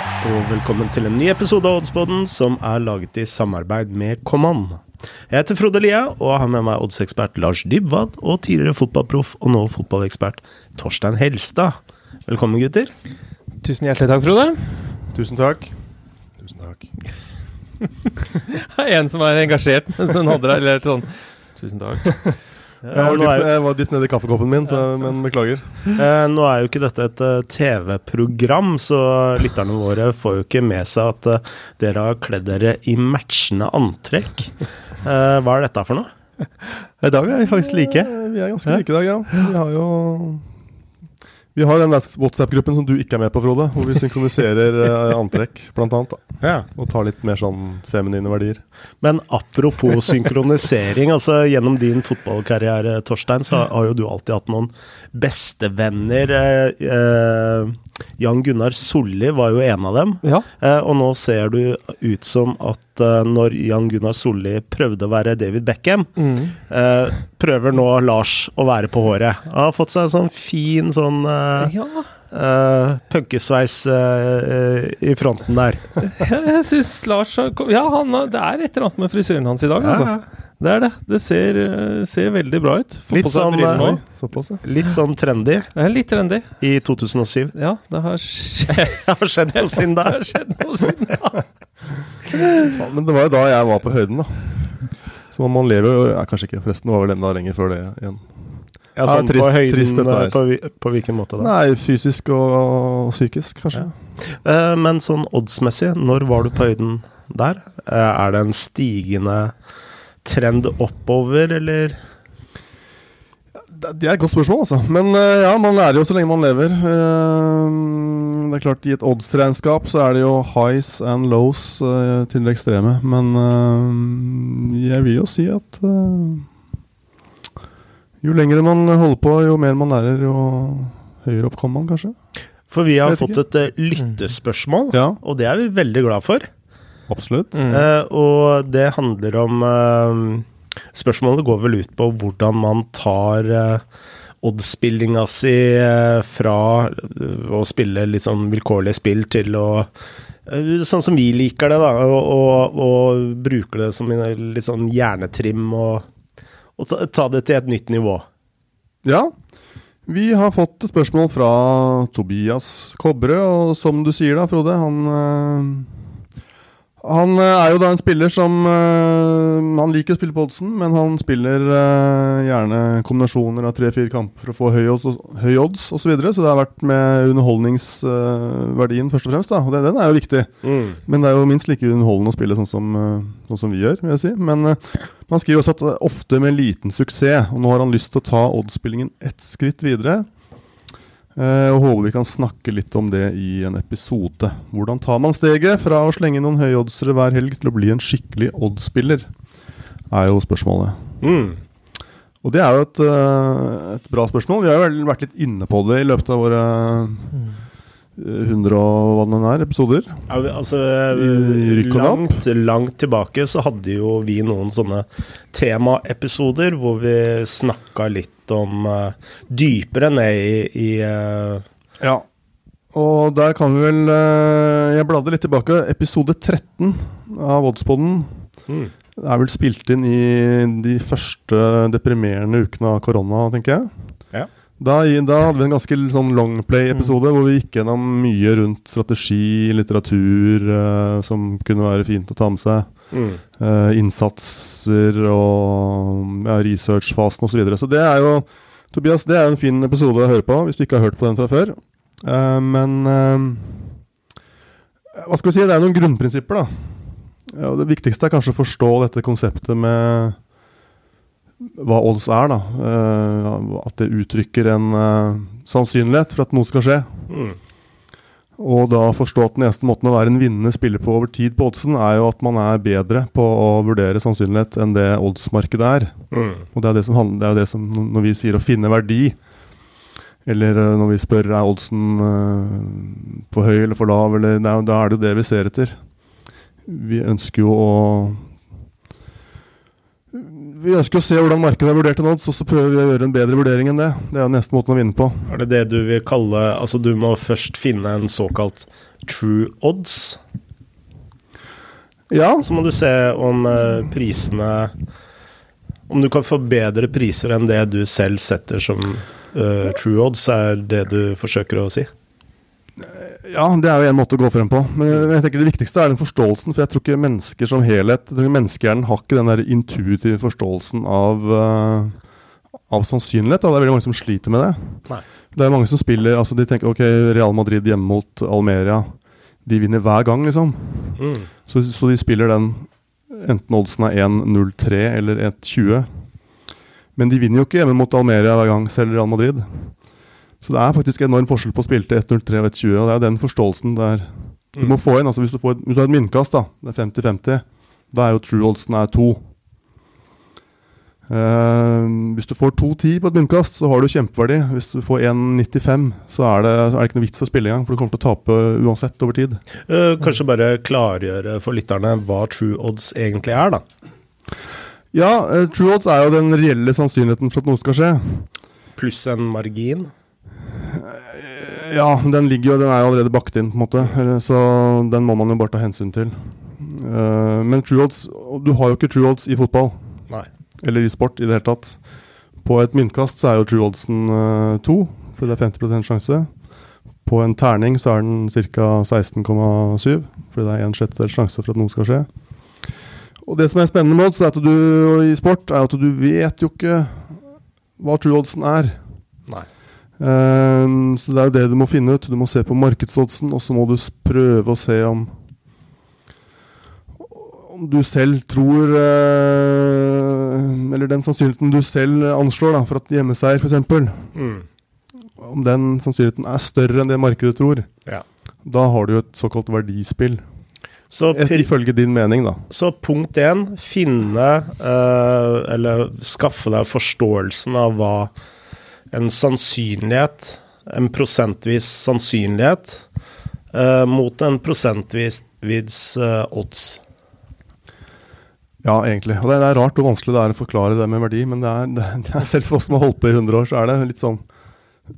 og velkommen til en ny episode av Oddsboden som er laget i samarbeid med Command. Jeg heter Frode Lia og har med meg oddsekspert Lars Dybwad og tidligere fotballproff og nå fotballekspert Torstein Helstad. Velkommen, gutter. Tusen hjertelig takk, Frode. Tusen takk. Tusen takk. en som er engasjert mens den holder deg, eller sånn Tusen takk. Jeg var, dypt, jeg var dypt nedi kaffekoppen min, så, men beklager. Eh, nå er jo ikke dette et uh, TV-program, så lytterne våre får jo ikke med seg at dere har kledd dere i matchende antrekk. Hva er dette for noe? I dag er vi faktisk like. Vi er ganske like i dag, ja. Vi har jo vi har den WhatsApp-gruppen som du ikke er med på, Frode. Hvor vi synkroniserer uh, antrekk, blant annet. Da. Ja. Og tar litt mer sånn feminine verdier. Men apropos synkronisering. altså Gjennom din fotballkarriere, Torstein, så har jo du alltid hatt noen bestevenner. Eh, eh, Jan Gunnar Solli var jo en av dem. Ja. Eh, og nå ser du ut som at når Jan Gunnar Solli prøvde å være David Beckham, Mm. eh, prøver nå Lars å være på håret. Han har fått seg en sånn fin sånn Ja, Uh, punkesveis eh, i fronten der. jeg syns Lars har Ja, han det er et eller annet med frisyren hans i dag, ja. altså. Det er det. Det ser, eh, ser veldig bra ut. Litt sånn, briller såpass, ja. Litt sånn trendy Det litt trendy. i 2007. Ja, det har skjedd, Det har skjedd noe siden det da. har skjedd noe siden da. Men det var jo da jeg var på høyden, da. Så man lever jo ja, Kanskje ikke, forresten. Det var vel enda lenger før det igjen. Ja, sånn trist- på høyden trist dette eh, her. på, på hvilken måte da? Nei, fysisk og, og psykisk, kanskje. Eh, men sånn oddsmessig, når var du på høyden der? Eh, er det en stigende trend oppover, eller? Det er et godt spørsmål, altså. Men eh, ja, man lærer jo så lenge man lever. Eh, det er klart, i et odds-regnskap så er det jo highs and lows eh, til det ekstreme. Men jeg vil jo si at jo lengre man holder på, jo mer man lærer, jo høyere opp kommer man, kanskje. For vi har fått et lyttespørsmål, Ja, og det er vi veldig glad for. Absolutt. Mm. Uh, og det handler om uh, Spørsmålet går vel ut på hvordan man tar uh, oddsspillinga si uh, fra å spille litt sånn vilkårlige spill til å Sånn som vi liker det, da. Og, og, og bruker det som en litt sånn hjernetrim og, og ta, ta det til et nytt nivå. Ja. Vi har fått spørsmål fra Tobias Kobre, og som du sier da, Frode, han Han eh, er jo da en spiller som eh, Han liker å spille på oddsen, men han spiller eh, gjerne kombinasjoner av tre-fire kamper for å få høy odds, og- høy odds osv., så, videre, så det har vært med underholdningsverdien først og fremst, da, og den er jo viktig. Men det er jo minst like underholdende å spille sånn som, sånn som vi gjør, vil jeg si. Men han skriver også at det er ofte med liten suksess, og nå har han lyst til å ta oddspillingen ett skritt videre. Eh, og håper vi kan snakke litt om det i en episode. Hvordan tar man steget fra å slenge noen høyoddsere hver helg til å bli en skikkelig oddspiller? Er jo spørsmålet. Mm. Og det er jo et, eh, et bra spørsmål. Vi har jo vært litt inne på det i løpet av våre eh, 100 og hva den er, episoder. Ja, altså, langt, langt tilbake så hadde jo vi noen sånne temaepisoder hvor vi snakka litt om uh, dypere ned i, i uh... Ja. Og der kan vi vel uh, Jeg bladde litt tilbake. Episode 13 av Oddsboden. mm. er vel spilt inn i de første deprimerende ukene av korona, tenker jeg. Da, da hadde vi en ganske sånn longplay-episode hvor vi gikk gjennom mye rundt strategi, litteratur, uh, som kunne være fint å ta med seg. Mm. Uh, innsatser og ja, researchfasen osv. Så, videre. så det er jo Tobias, det er en fin episode å høre på hvis du ikke har hørt på den fra før. Uh, men hva skal vi si, det er noen grunnprinsipper, da. Ja, det viktigste er kanskje å forstå dette konseptet med hva odds er, da. Uh, at det uttrykker en uh, sannsynlighet for at noe skal skje. Mm. Og da forstå at den eneste måten å være en vinnende spiller på over tid på oddsen, er jo at man er bedre på å vurdere sannsynlighet enn det oddsmarkedet er. Mm. Og det er det som handler, det er jo det som Når vi sier å finne verdi, eller eh, når vi spør er oddsen uh, for høy eller for lav, eller, er, da er det jo det vi ser etter. Vi ønsker jo å Vi ønsker å se hvordan markedet har vurdert en nå, så, så prøver vi å gjøre en bedre vurdering enn det. Det er nesten neste måten å vinne på. Er det det du vil kalle Altså, du må først finne en såkalt true odds. Ja, Så må du se om eh, prisene Om du kan få bedre priser enn det du selv setter som uh, true odds, er det du forsøker å si? Ja, det er jo en måte å gå frem på. Men jeg tenker det viktigste er den forståelsen. For jeg tror ikke mennesker som helhet jeg tror Menneskehjernen har ikke den der intuitive forståelsen av, uh, av sannsynlighet. Da. Det er veldig mange som sliter med det. Nei. Det er mange som spiller Altså De tenker ok, Real Madrid hjemme mot Almeria. De vinner hver gang, liksom. Mm. Så, så de spiller den enten oddsen er 1-0-3 eller 1-20. Men de vinner jo ikke hjemme mot Almeria hver gang, selv Real Madrid. Så det er faktisk enorm forskjell på å spille til 1-0-3 og 1-20. Og det er den forståelsen der du må få inn. altså Hvis du, får, et- hvis du har et myntkast, da, det er 50-50, da er jo true oddsen er 2. Uh, hvis du får 2-10 på et myntkast, så har du kjempeverdi. Hvis du får 1-95, så er det, er det ikke noe vits å spille engang, for du kommer til å tape uansett over tid. Uh, kanskje bare klargjøre for lytterne hva true odds egentlig er, da. Ja, uh, true odds er jo den reelle sannsynligheten for at noe skal skje. Pluss en margin. Ja, den ligger jo, den er jo allerede bakt inn, på en måte. Så den må man jo bare ta hensyn til. Uh, men true odds Du har jo ikke true odds i fotball, Nei. eller i sport i det hele tatt. På et myntkast så er jo true oddsen uh, to, for det er 50% sjanse. På en terning så er den ca. 16,7, fordi det er en sjettedels sjanse for at noe skal skje. Og det som er spennende med odds er at du, i sport, er at du vet jo ikke hva true oddsen er. Ehm, så det er jo det du må finne ut. Du må se på markedsoddsen, og så må du prøve å se om om du selv tror eh, Eller den sannsynligheten du selv anslår da, for at hjemmeseier, f.eks. Mm. Om den sannsynligheten er større enn det markedet tror. Ja. Da har du jo et såkalt verdispill. Så, ifølge din mening, da. så punkt én, finne uh, eller skaffe deg forståelsen av hva en sannsynlighet, en prosentvis sannsynlighet, eh, mot en prosentvis eh, odds. Ja, egentlig. Og det, det er rart hvor vanskelig det er å forklare det med verdi, men det er, det, det er selv for oss som har holdt på i 100 år, så er det litt sånn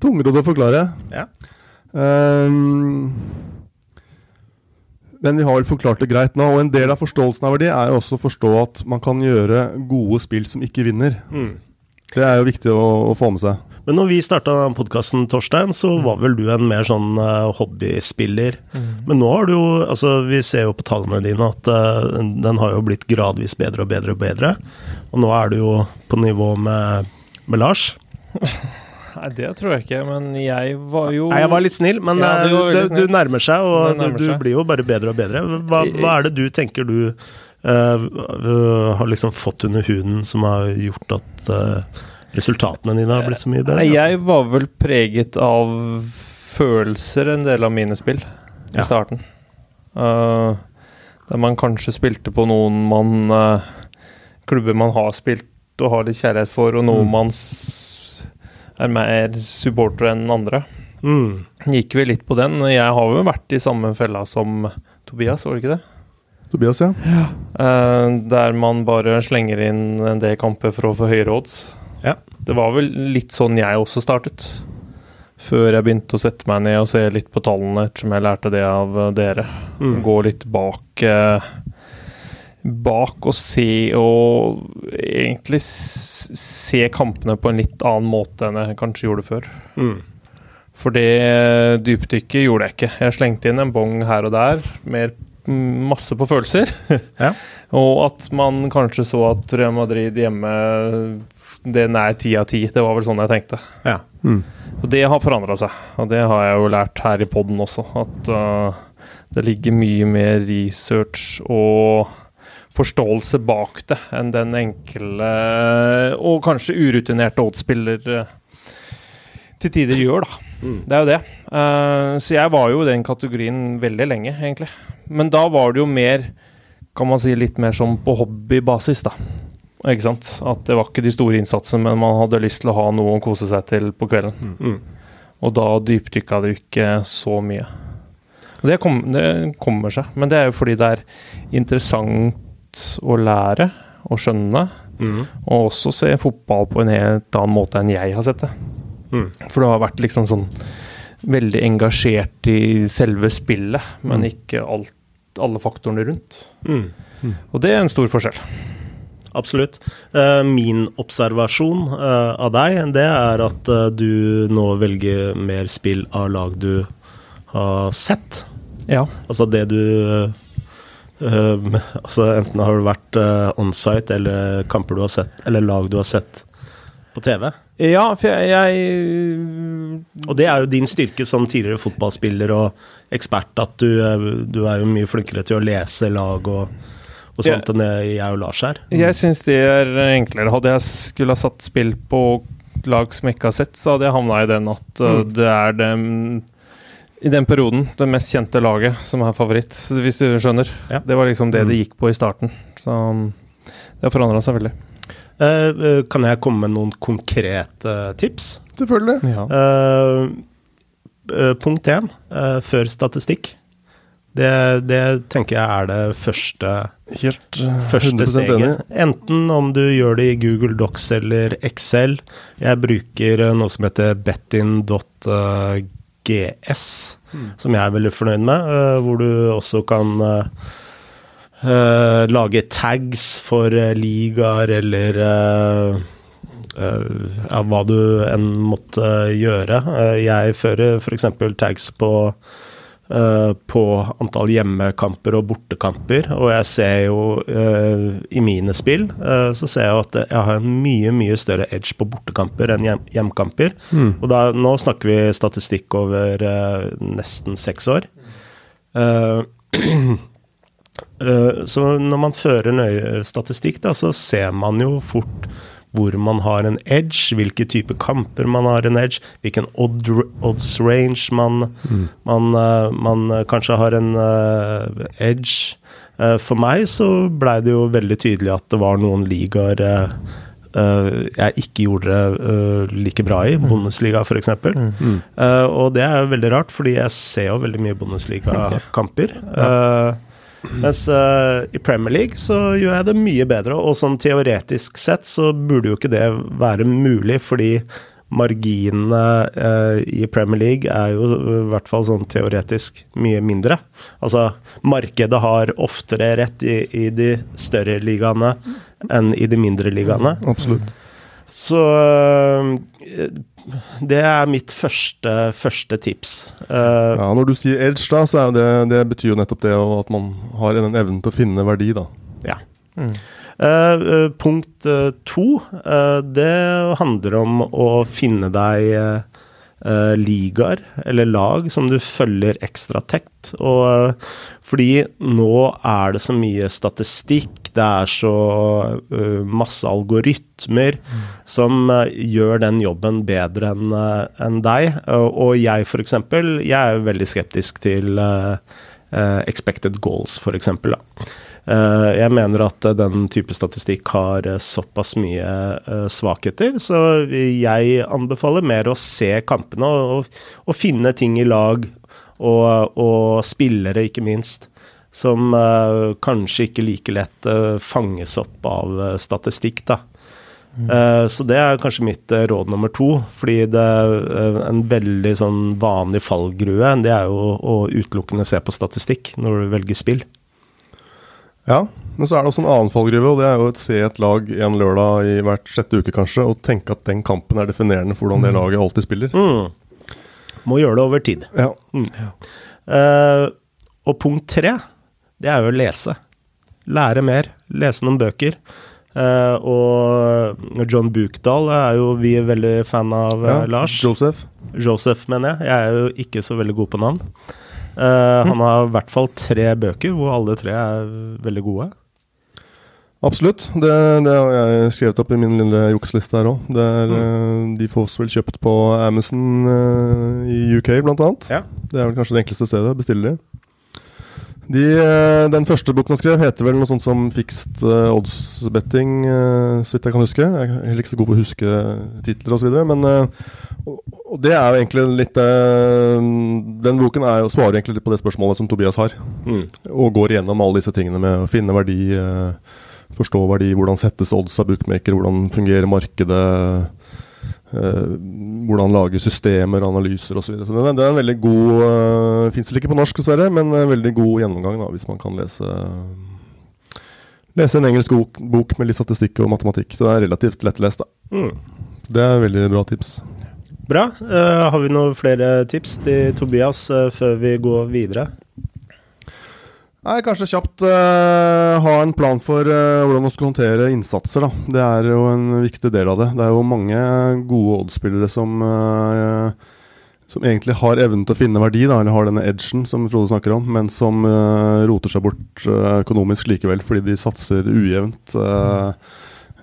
tungrodd å forklare. Ja. Um, men vi har vel forklart det greit nå. Og en del av forståelsen av verdi er jo også å forstå at man kan gjøre gode spill som ikke vinner. Mm. Det er jo viktig å, å få med seg. Men når vi starta podkasten, Torstein, så var vel du en mer sånn eh, hobbyspiller. Men nå har du jo Altså, vi ser jo på tallene dine at eh, den har jo blitt gradvis bedre og bedre og bedre. Og nå er du jo på nivå med, med Lars. Nei, det tror jeg ikke, men jeg var jo Nei, jeg var litt snill, men Ja, du eh, det, snill. du nærmer seg, og nærmer du, du blir jo bare bedre og bedre. Hva, hva er det du tenker du uh, har liksom fått under huden som har gjort at resultatene dine har blitt så mye bedre? Jeg var vel preget av følelser en del av mine spill i Ja. starten. Uh, der man kanskje spilte på noen man uh, Klubber man har spilt og har litt kjærlighet for, og noe Mm. man s er mer supporter enn andre. Mm. Gikk vi litt på den. Jeg har jo vært i samme fella som Tobias, var det ikke det? Tobias, ja. Eh, der man bare slenger inn en del kamper for å få høyere odds. Det var vel litt sånn jeg også startet. Før jeg begynte å sette meg ned og se litt på tallene, ettersom jeg lærte det av eh, dere. Mm. Gå litt bak eh, Bak og se og egentlig se kampene på en litt annen måte enn jeg kanskje gjorde før. Mm. For det dypdykket gjorde jeg ikke. Jeg slengte inn en bong her og der, mer masse på følelser. Ja. og at man kanskje så at Real Madrid hjemme Den er ti av ti. Det var vel sånn jeg tenkte. Ja. Mm. Og det har forandra seg. Og det har jeg jo lært her i poden også. At uh, det ligger mye mer research og forståelse bak det enn den enkle og kanskje urutinerte oddsspiller uh, til tider gjør, da. Mm. Det er jo det. Uh, så jeg var jo i den kategorien veldig lenge, egentlig. Men da var det jo mer, kan man si, litt mer som på hobbybasis, da. Ikke sant? At det var ikke de store innsatsene, men man hadde lyst til å ha noe å kose seg til på kvelden. Mm. Og da dypdykka det jo ikke så mye. Og det, kom, det kommer seg, men det er jo fordi det er interessant å lære og skjønne, Mm. og også se fotball på en helt annen måte enn jeg har sett det. Mm. For det har vært liksom sånn veldig engasjert i selve spillet, men Mm. ikke alt, alle faktorene rundt. Mm. Og det er en stor forskjell. Absolutt. Eh, min observasjon eh, av deg, det er at eh, du nå velger mer spill av lag du har sett. Ja. Altså det du Altså enten har det vært onsite eller kamper du har sett, eller lag du har sett på TV. Ja, for jeg, jeg Og det er jo din styrke som tidligere fotballspiller og ekspert, at du, du er jo mye flinkere til å lese lag og, og sånt enn det jeg og Lars er. Jeg syns det er enklere. Hadde jeg skulle ha satt spill på lag som jeg ikke har sett, så hadde jeg havna i den at uh, Mm. det er dem i den perioden det mest kjente laget som er favoritt, hvis du skjønner. Ja. Det var liksom det det Mm. gikk på i starten. Så um, det har forandra seg veldig. Eh, eh, kan jeg komme med noen konkrete tips? Selvfølgelig. Ja. Eh, eh, punkt én, eh, før statistikk. Det, det tenker jeg er det første, Helt eh, første steget. Enten om du gjør det i Google Docs eller Excel. Jeg bruker eh, noe som heter betin.gs, som jeg er veldig fornøyd med, eh, hvor du også kan eh, eh, lage tags for eh, ligaer eller uh, uh, hva du enn måtte gjøre. Eh, jeg fører f.eks. tags på eh, på antall hjemmekamper og bortekamper, og jeg ser jo eh, i mine spill eh, så ser jeg at jeg har en mye mye større edge på bortekamper enn hjem hjemkamper. Mm. Og da, nå snakker vi statistikk over eh, nesten seks år. Eh, eh, så når man fører nøye statistikk, da, så ser man jo fort hvor man har en edge, hvilke type kamper man har en edge, hvilken odd, odds range man, man, eh, man eh, kanskje har en eh, edge. For meg så blei det jo veldig tydelig at det var noen ligaer Uh, jeg ikke gjorde det uh, like bra i, Bundesliga f.eks. Mm. Uh, og det er jo veldig rart, fordi jeg ser jo veldig mye Bundesliga-kamper. Uh, mens uh, i Premier League så gjør jeg det mye bedre, og sånn teoretisk sett så burde jo ikke det være mulig, fordi marginene uh, i Premier League er jo uh, i hvert fall sånn teoretisk mye mindre. Altså, markedet har oftere rett i, i de større ligaene enn i de mindre ligaene. Absolutt. Så øh, det er mitt første, første tips. Uh, Ja, Når du sier edge, da, så er det, det betyr jo nettopp det at man har en evnen til å finne verdi, da. ja. Mm. uh, punkt uh, to, uh, det handler om å finne deg ligaer eller lag som du følger ekstra tett. Og uh, fordi nå er det så mye statistikk, det er så uh, masse algoritmer som uh, gjør den jobben bedre enn uh, enn deg. Og jeg, for eksempel, jeg er veldig skeptisk til expected goals, for. Eh, Jeg mener at eh, den type statistikk har eh, såpass mye eh, svakheter, så jeg anbefaler mer å se kampene og, og finne ting i lag, og, og spillere, ikke minst, som eh, kanskje ikke like lett eh, fanges opp av eh, statistikk, da. Mm. Så det er kanskje mitt råd nummer to, fordi det er en veldig sånn vanlig fallgrue, det er jo å utelukkende se på statistikk når du velger spill. Ja, men så er det også en annen fallgruve, og det er jo å se et lag en lørdag i hvert sjette uke, kanskje, og tenke at den kampen er definerende for hvordan det laget alltid spiller. Mm. Må gjøre det over tid. Ja. Eh, og punkt tre, det er jo å lese. Lære mer. Lese noen bøker. Eh, og John Bukdal er jo vi er veldig fan av, eh, Ja, Lars. Joseph. Joseph, mener jeg. Jeg er jo ikke så veldig god på navn. Eh, han har i hvert fall tre bøker, hvor alle tre er veldig gode. Absolutt. Det, det har jeg skrevet opp i min lille jukseliste her òg. De fås vel kjøpt på Amazon uh, i UK, blant annet. Ja. Det er vel kanskje det enkleste stedet å bestille de. De, eh, den første boken han skrev, heter vel noe sånt som Fixed eh, Odds Betting, eh, så vidt jeg kan huske. Jeg er heller ikke så god på å huske titler osv. Men og, det er jo egentlig litt Den boken er jo, svarer egentlig litt på det spørsmålet som Tobias har Mm. og går igjennom alle disse tingene med å finne verdi, forstå verdi, hvordan settes odds av bookmaker, hvordan fungerer markedet, eh, hvordan lage systemer, analyser osv. Så, videre. så det, det er en veldig god uh, Fins vel ikke på norsk, dessverre, men en veldig god gjennomgang da, hvis man kan lese Lese en engelsk bok, bok med litt statistikk og matematikk. Så det er relativt lettlest. da. Mm. Det er veldig bra tips. Bra. Uh, har vi noen flere tips til Tobias uh, før vi går videre? Nei, Kanskje kjapt uh, ha en plan for uh, hvordan man skal håndtere innsatser. da. Det er jo en viktig del av det. Det er jo mange gode Odd-spillere som, uh, som egentlig har evnen til å finne verdi, da, eller har denne edgen som Frode snakker om, men som roter seg bort økonomisk likevel, fordi de satser ujevnt. eh,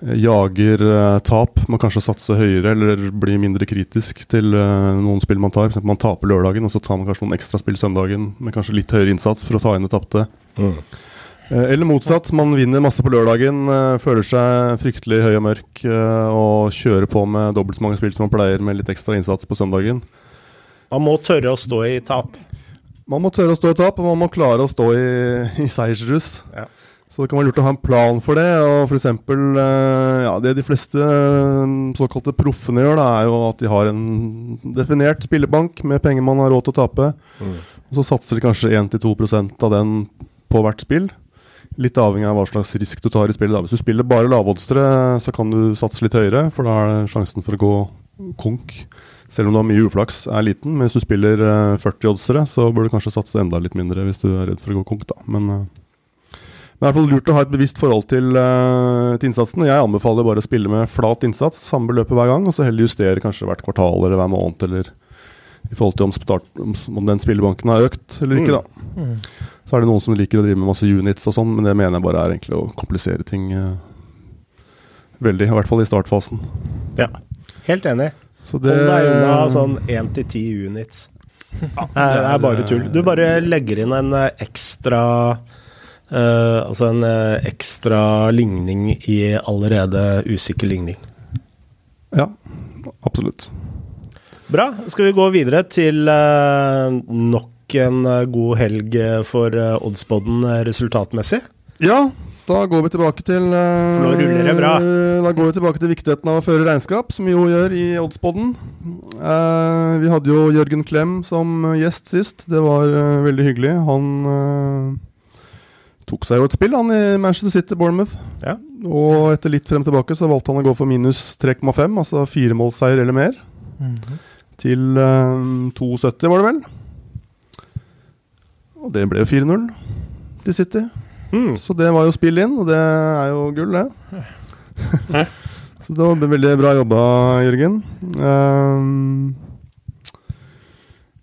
jager eh, tap, må kanskje satse høyere eller bli mindre kritisk til eh, noen spill man tar. Eksempel man taper lørdagen, og så tar man kanskje noen ekstra spill søndagen med kanskje litt høyere innsats for å ta inn det tapte. Mm. Eh, Eller motsatt, man vinner masse på lørdagen, føler seg fryktelig høy og mørk og kjører på med dobbelt så mange spill som man pleier med litt ekstra innsats på søndagen. Man må tørre å stå i tap. Man må tørre å stå i tap, og man må klare å stå i, i seiersrus. Ja. Så det kan være lurt å ha en plan for det. og for eksempel, eh, ja, Det de fleste eh, såkalte proffene gjør, da, er jo at de har en definert spillebank med penger man har råd til å tape. Mm. Og Så satser de kanskje 1-2% av den på hvert spill. Litt avhengig av hva slags risk du tar i spillet. da. Hvis du spiller bare lavoddsere, så kan du satse litt høyere, for da er sjansen for å gå konk, selv om du har mye uflaks, er liten. Men hvis du spiller eh, 40-oddsere, så bør du kanskje satse enda litt mindre hvis du er redd for å gå konk. da. Men eh, det er i hvert fall lurt å ha et bevisst forhold til, uh, til innsatsen. Jeg anbefaler bare å spille med flat innsats, samme beløpet hver gang, og så heller justere kanskje hvert kvartal eller hver måned, eller i forhold til om, start, om, om den spillebanken har økt eller ikke. da. Mm. Så er det noen som liker å drive med masse units og sånn, men det mener jeg bare er egentlig å komplisere ting uh, veldig. I hvert fall i startfasen. Ja. Helt enig. Så det Hold deg unna sånn 1-10 units. Det er, det er bare tull. Du bare legger inn en eh, ekstra eh, Altså en uh, ekstra ligning i allerede usikker ligning. Ja, absolutt. Bra. Skal vi gå videre til uh, nok en god helg for uh, Oddspodden eh, resultatmessig? Ja, da går vi tilbake til For nå ruller det bra. Da går vi tilbake til viktigheten av å føre regnskap, som vi jo gjør i Oddspodden. Eh, vi hadde jo Jørgen Klem som gjest sist. Det var veldig hyggelig. Han tok seg jo et spill, han i Manchester City Bournemouth. Ja. Og etter litt frem tilbake så valgte han å gå for minus 3,5, altså firemålsseier eller mer. Mhm. Til um, 2,70 var det vel. Og det ble jo 4-0 til City. Mm. Så det var jo spill inn, og det er jo gull, det. så det var veldig bra jobba, Jørgen. Ehm,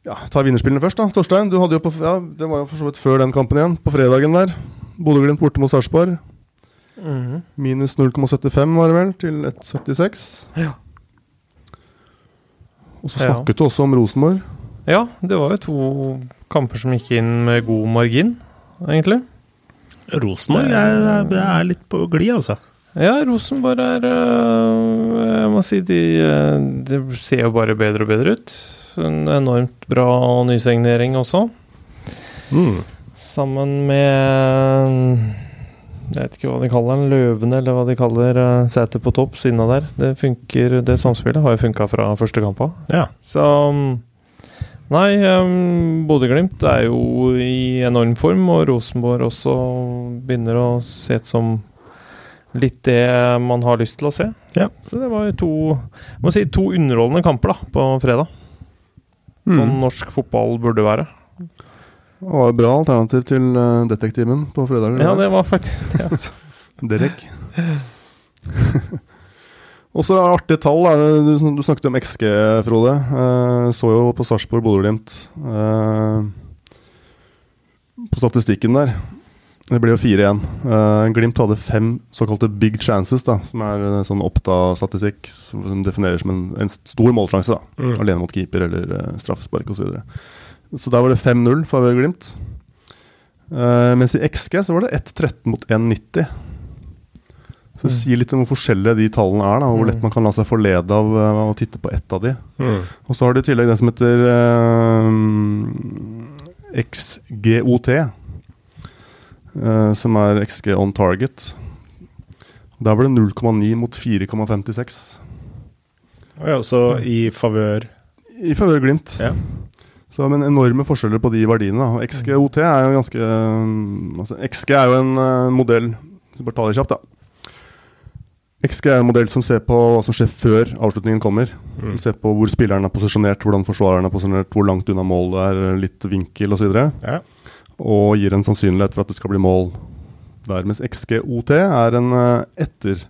ja, ta vinnerspillene først, da. Torstein, du hadde jo på, ja, det var jo for så vidt før den kampen igjen. På fredagen der. Bodø-Glimt borte mot Sarpsborg. Mm. Minus 0,75 var det vel, til 1,76. Ja. Og så Ja. snakket du også om Rosenborg. Ja, det var jo to kamper som gikk inn med god margin, egentlig. Rosenborg er, er, er litt på glid, altså. Ja, Rosenborg er øh, Jeg må si de, øh, de ser jo bare bedre og bedre ut. En enormt bra nysignering også. Mm. Sammen med Jeg vet ikke hva de kaller den, Løvene, eller hva de kaller uh, setet på topp, siden av der. Det funker, det samspillet har jo funka fra første kamp av. Ja. Så Nei, um, Bodø-Glimt er jo i enorm form, og Rosenborg også begynner å se ut som litt det man har lyst til å se. Ja. Så det var jo to må si, to underholdende kamper da, på fredag. Sånn norsk fotball burde være. Det var et bra alternativ til uh, Detektiven på fredager. Ja, det var faktisk det, altså. Derek. Og så artige tall. Du, du snakket om XG, Frode. Uh, så jo på Sarpsborg Bodø-Glimt uh, På statistikken der. Det ble jo 4-1. Uh, Glimt hadde fem såkalte big chances, da, som er en sånn Oppda-statistikk som definerer som en, en stor målsjanse. da, Mm. Alene mot keeper eller uh, straffespark osv. Så, videre. så der var det 5-0 for Glimt. Uh, mens i XG så var det 1-13 mot 1-90. Så det Mm. sier litt om hvor forskjellige de tallene er, da, og hvor Mm. lett man kan la seg forlede av uh, å titte på ett av de. Mm. Og så har du i tillegg den som heter eh, XGOT, eh, som er XG on target. Der var det 0,9 mot 4,56. Og ja, så i favør I favør Glimt. Ja. Så, men enorme forskjeller på de verdiene. da. Og XG-OT er jo ganske um, altså, XG er jo en uh, modell Hvis vi bare tar det kjapt, da. XG er en modell som ser på hva som skjer før avslutningen kommer. Mm. Ser på hvor spilleren er posisjonert, hvordan forsvareren er posisjonert, hvor langt unna mål det er, litt vinkel osv. Ja. Og gir en sannsynlighet for at det skal bli mål der. Mens XG-OT er en uh, etter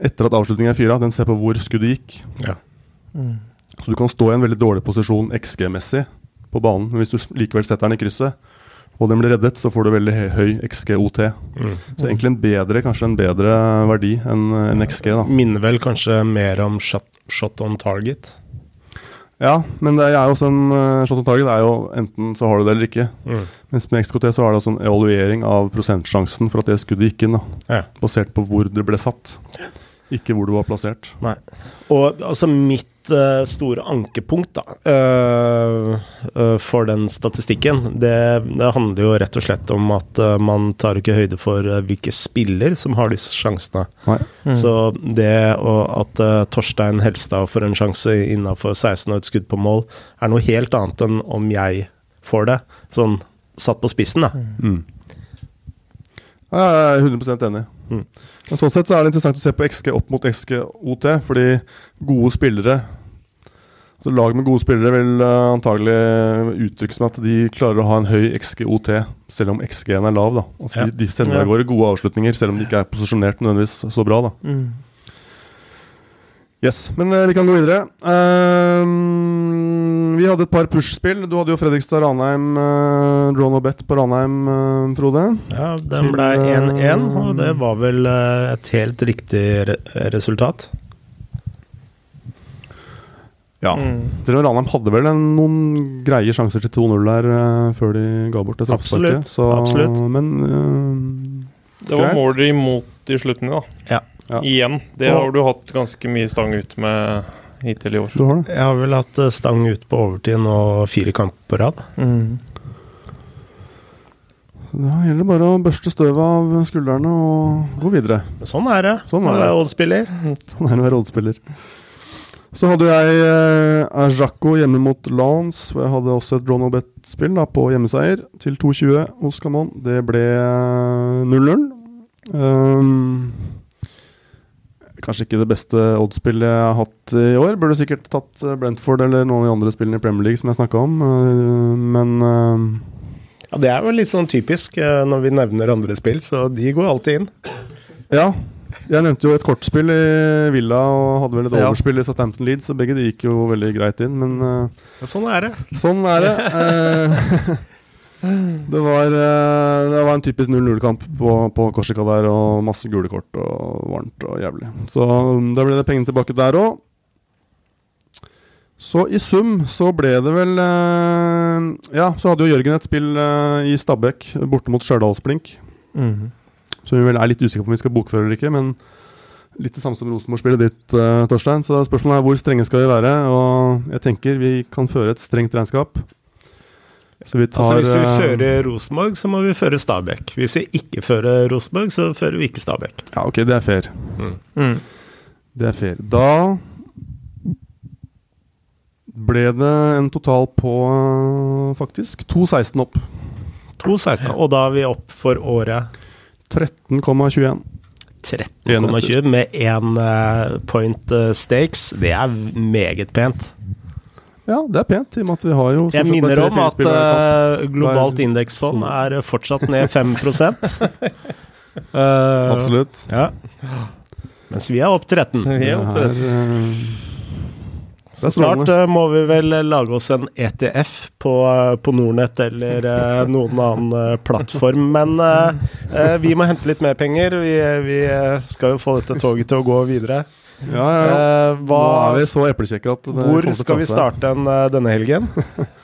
etter at avslutningen er fyra. Den ser på hvor skuddet gikk. Ja. Mm. Så du kan stå i en veldig dårlig posisjon XG-messig på banen, men hvis du likevel setter den i krysset, og den blir reddet, så får du veldig høy XGOT. Mm. Så egentlig en bedre, kanskje en bedre verdi enn en XG, da. Minner vel kanskje mer om shot, shot on target. Ja, men det er jo uh, shot on target er jo enten så har du det eller ikke. Mm. Mens med XKT så er det også en evaluering av prosentsjansen for at det skuddet gikk inn. Ja. Basert på hvor det ble satt, ikke hvor det var plassert. Nei. Og altså mitt eh, store ankepunkt da, uh, uh, for den statistikken, det, det handler jo rett og slett om at man tar ikke høyde for hvilke spiller som har disse sjansene. Mm. Så det og at Torstein Helstad får en sjanse innafor 16 og et skudd på mål, er noe helt annet enn om jeg får det. Sånn satt på spissen, da. Mm. Ja, Jeg er 100 enig. Mm. Men Sånn sett så er det interessant å se på XG opp mot XG-OT, fordi gode spillere så Lag med gode spillere vil eh, antagelig uttrykke som at de klarer å ha en høy XG-OT, selv om XG-en er lav. da Altså Ja. de, de sender Ja. av gårde gode avslutninger, selv om de ikke er posisjonert nødvendigvis så bra. da Mm. Yes, Men eh, vi kan gå videre. Ehm, vi hadde et par push-spill. Du hadde jo Fredrikstad-Ranheim, uh, Drone og Bet på Ranheim, eh, Frode. Ja, Den ble 1-1, eh, og det var vel eh, et helt riktig re resultat. Ja. Mm. Til og Ranheim hadde vel en, noen greie sjanser til 2-0 der eh, før de ga bort det straffesparket. Absolutt, absolutt. Men eh, Det var mål mål imot i slutten, da. Ja. Ja. Igjen. Det har du hatt ganske mye stang ut med hittil i år. du har det. Jeg har vel hatt eh, stang ut på overtid nå fire kamper på rad. Mm. Da gjelder det bare å børste støvet av skuldrene og gå videre. Sånn er det. Sånn er Å være Odd-spiller. Sånn er det å være oddspiller. Så hadde jeg eh, Ajako hjemme mot Lance, hvor Jeg hadde også et Ronald Bet-spill på hjemmeseier til 2,20 hos Camon. Det ble eh, 0-0. Um, kanskje ikke det beste oddspillet jeg har hatt i år. Burde sikkert tatt eh, Brentford eller noen av de andre spillene i Premier League som jeg snakka om, eh, men eh, Ja, det er jo litt sånn typisk når vi nevner andre spill, så de går alltid inn. Ja. Jeg nevnte jo et kortspill i Villa og hadde vel et Ja. overspill i Southampton Leeds, så begge de gikk jo veldig greit inn, men ja, Sånn er det. Sånn er det. Det, var, eh, det var en typisk 0-0-kamp på, på Korsika der, og masse gule kort og varmt og jævlig. Så um, da ble det pengene tilbake der òg. Så i sum så ble det vel eh, Ja, så hadde jo Jørgen et spill eh, i Stabæk borte mot Stjørdalsblink. Mm. Som vi vel er litt usikre på om vi skal bokføre eller ikke, men litt det samme som Rosenborg-spillet ditt, Torstein. Så spørsmålet er hvor strenge skal vi være? Og jeg tenker vi kan føre et strengt regnskap. Så vi tar Altså Hvis vi eh, fører Rosenborg, så må vi føre Stabæk. Hvis vi ikke fører Rosenborg, så fører vi ikke Stabæk. Ja, ok, det er fair. Mm. Det er fair. Da ble det en total på eh, faktisk 2,16 opp. 2,16. Og da er vi opp for året 13,21. 13,20 med én eh, point stakes. Det er meget pent. Ja, det er pent, i og med at vi har jo Jeg minner om at eh, globalt indeksfond sånn. er fortsatt ned 5 uh, Absolutt. Ja. Mens vi er opp 13. Vi er opp er, eh, Så er snart eh, må vi vel lage oss en ETF på, eh, på Nordnett eller uh, noen annen uh, plattform. Men eh, eh, vi må hente litt mer penger. Vi, vi eh, skal jo få dette toget til å gå videre. Ja, ja, ja. Eh, hva, Nå er vi så eplekjekke at det hvor til skal vi starte en, eh, denne helgen?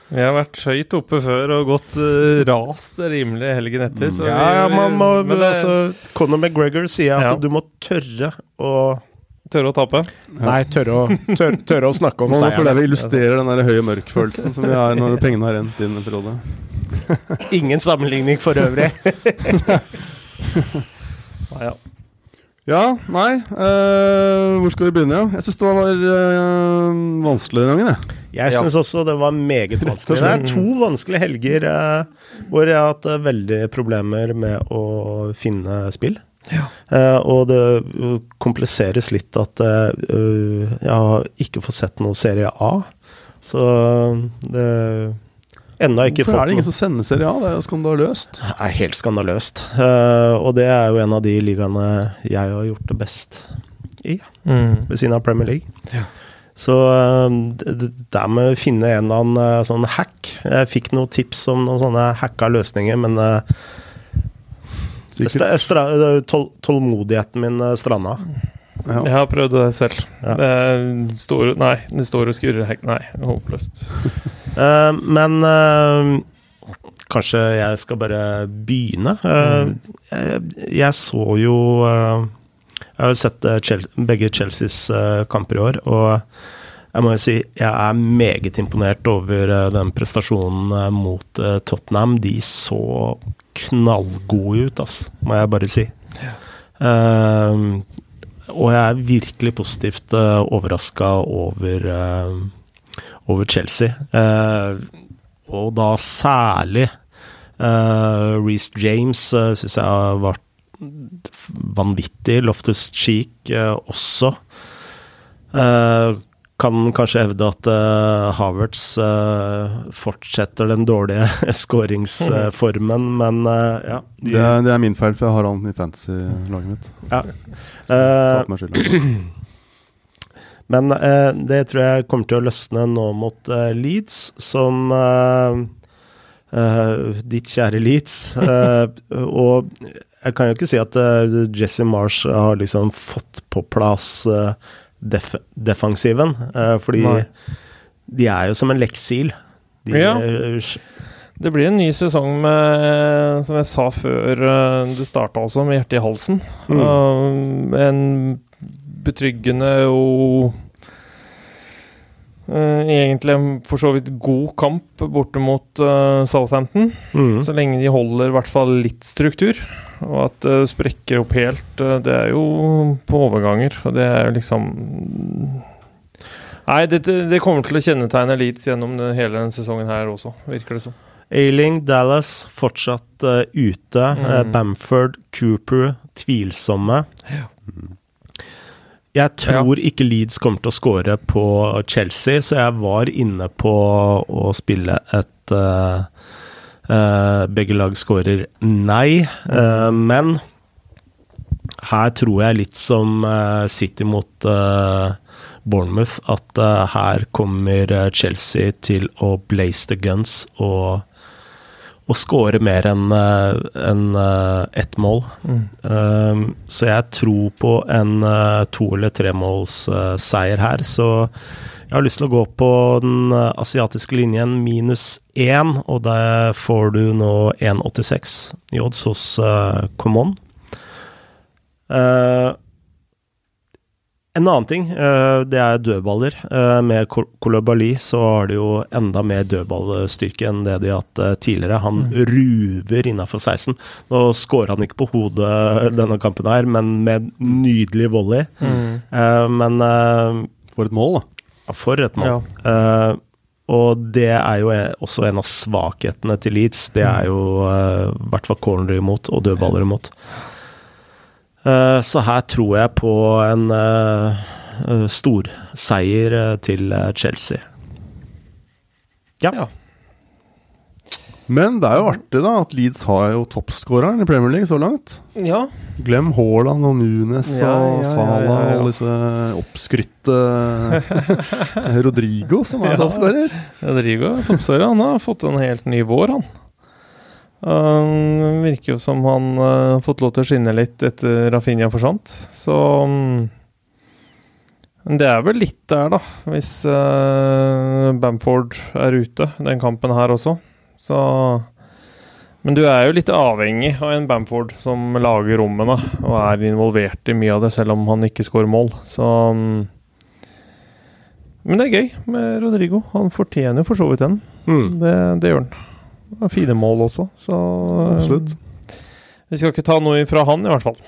Vi har vært høyt oppe før og gått uh, rast rimelig helgen etter. Så Ja, ja, man må, men det, altså, Conor McGregor sier at Ja. du må tørre å tørre å tape. Nei, tørre å, tør, tørre å snakke om seieren. det illustrerer den der høye mørk-følelsen som vi har når pengene har rent inn en periode. Ingen sammenligning for øvrig. Nei, ja. Ja, nei eh, Hvor skal vi begynne? Ja? Jeg syns det var eh, vanskelig den gangen, jeg. Jeg Ja. også det var meget vanskelig. Det er to vanskelige helger eh, hvor jeg har hatt veldig problemer med å finne spill. Eh, og det kompliseres litt at jeg har ikke fått sett noe Serie A. Så det Ennå ikke Hvorfor er det ingen som sender Serie A? Det er jo skandaløst. Det er helt skandaløst. Uh, og det er jo en av de ligaene jeg har gjort det best i, Mm. ved siden av Premier League. Ja. Så eh, det er med å finne en eller annen eh, sånn hack Jeg fikk noen tips om noen sånne hacka løsninger, men det stra, tål, tålmodigheten min stranda. Ja. Jeg har prøvd det selv. Ja. Det står, nei, det står og skurrer. Nei, håpløst. uh, men uh, kanskje jeg skal bare begynne. Eh, jeg, jeg så jo Jeg har jo sett Chel begge Chelseas kamper i år, og jeg må jo si jeg er meget imponert over den prestasjonen mot Tottenham. De så knallgode ut, altså, må jeg bare si. Eh, og jeg er virkelig positivt uh, overraska over, uh, over Chelsea. Uh, og da særlig uh, Reece James uh, syns jeg har vært vanvittig. Loftus Cheek eh, også. Eh, kan kanskje hevde at uh, Havertz uh, fortsetter den dårlige skåringsformen, men eh, ja. de- Det, er, det er min feil, for jeg har han i fantasy-laget mitt. Ja. Men det tror jeg kommer til å løsne nå mot Leeds, som Ditt kjære Leeds. Og jeg kan jo ikke si at Jesse Marsh har liksom fått på plass eh, def defensiven, eh, fordi Nei. de er jo som en leksil. De, Ja. eh, Det blir en ny sesong med, som jeg sa før eh, det starta også, med hjertet i halsen. Mm. En betryggende og egentlig en for så vidt god kamp borte mot Southampton. mm. Så lenge de holder i hvert fall litt struktur. Og at det sprekker opp helt, eh, det er jo på overganger. Og det er jo liksom Nei, det, det kommer til å kjennetegne Leeds gjennom den, hele denne sesongen her også, virker det som. Ailing, Dallas fortsatt uh, ute. Eh, Mm. Bamford, Cooper tvilsomme. Jeg tror ikke Leeds kommer til å score på Chelsea, så jeg var inne på å spille et eh, Begge lag skårer nei, eh, men her tror jeg litt som eh, City mot eh, Bournemouth, at eh, her kommer eh, Chelsea til å blaze the guns og, og score mer enn en, eh, ett mål. Um, så jeg tror på en to- eller tremålsseier seier her. Så jeg har lyst til å gå på den eh, asiatiske linjen minus én, og der får du nå 1,86 i odds hos uh, Common. Uh, en annen ting, det er dødballer. Med Kolobali så har de jo enda mer dødballstyrke enn det de har hatt tidligere. Han ruver innafor 16. Nå scorer han ikke på hodet denne kampen her, men med nydelig volley. Eh, men For et mål, da. For et mål. Ja. Uh, og det er jo også en av svakhetene til Leeds. Det er jo i uh, hvert fall corner imot, og dødballer imot. Uh, så her tror jeg på en uh, storseier eh, til eh, Chelsea. Ja. Ja. Men det er jo artig da at Leeds har jo toppskåreren i Premier League så langt. Ja. Glem Haaland og Nunes Ja, og ja, ja. og disse oppskrytte Rodrigo, som er toppskårer. Rodrigo er toppskårer. Han har fått en helt ny vår, han. Uh, virker jo som han uh, har fått lov til å skinne litt etter Rafinha forsvant. Så um, det er vel litt der, da. Hvis uh, Bamford er ute, den kampen her også. Så Men du er jo litt avhengig av en Bamford som lager rommene og er involvert i mye av det, selv om han ikke skårer mål. Så um, Men det er gøy med Rodrigo. Han fortjener jo for så vidt den. Mm. Det, det gjør han. Det er Fine mål også, så Absolutt. Vi skal ikke ta noe fra han, i hvert fall.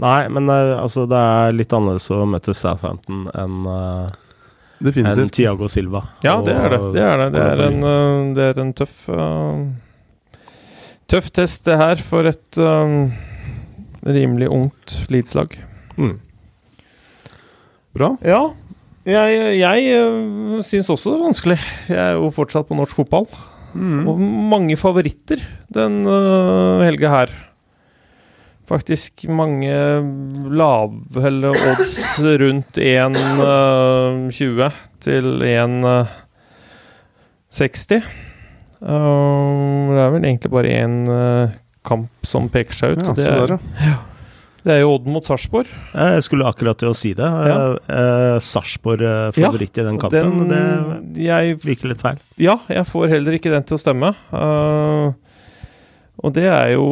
Nei, men eh, altså, det er litt annerledes å møte Southampton enn eh, enn Definitivt. Tiago Silva. Ja, det er det. Det er, det. Det er, en, øh, det er en tøff uh, Tøff test, det her, for et um, rimelig ungt Leeds-lag. Mm. Bra. Ja, jeg, jeg syns også det er vanskelig. Jeg er jo fortsatt på norsk fotball. Mm. Og mange favoritter den uh, helga her. Faktisk mange lave odds rundt 1,20 til 1,60. Uh, det er vel egentlig bare én kamp som peker seg ut. Ja, det, er, ja. det er jo Odd mot Sarpsborg. Jeg skulle akkurat til å si det. Ja. Uh, eh, Sarpsborg eh, favoritt i den kampen. Den- det virker litt feil. Ja, jeg får heller ikke den til å stemme. Eh, og det er jo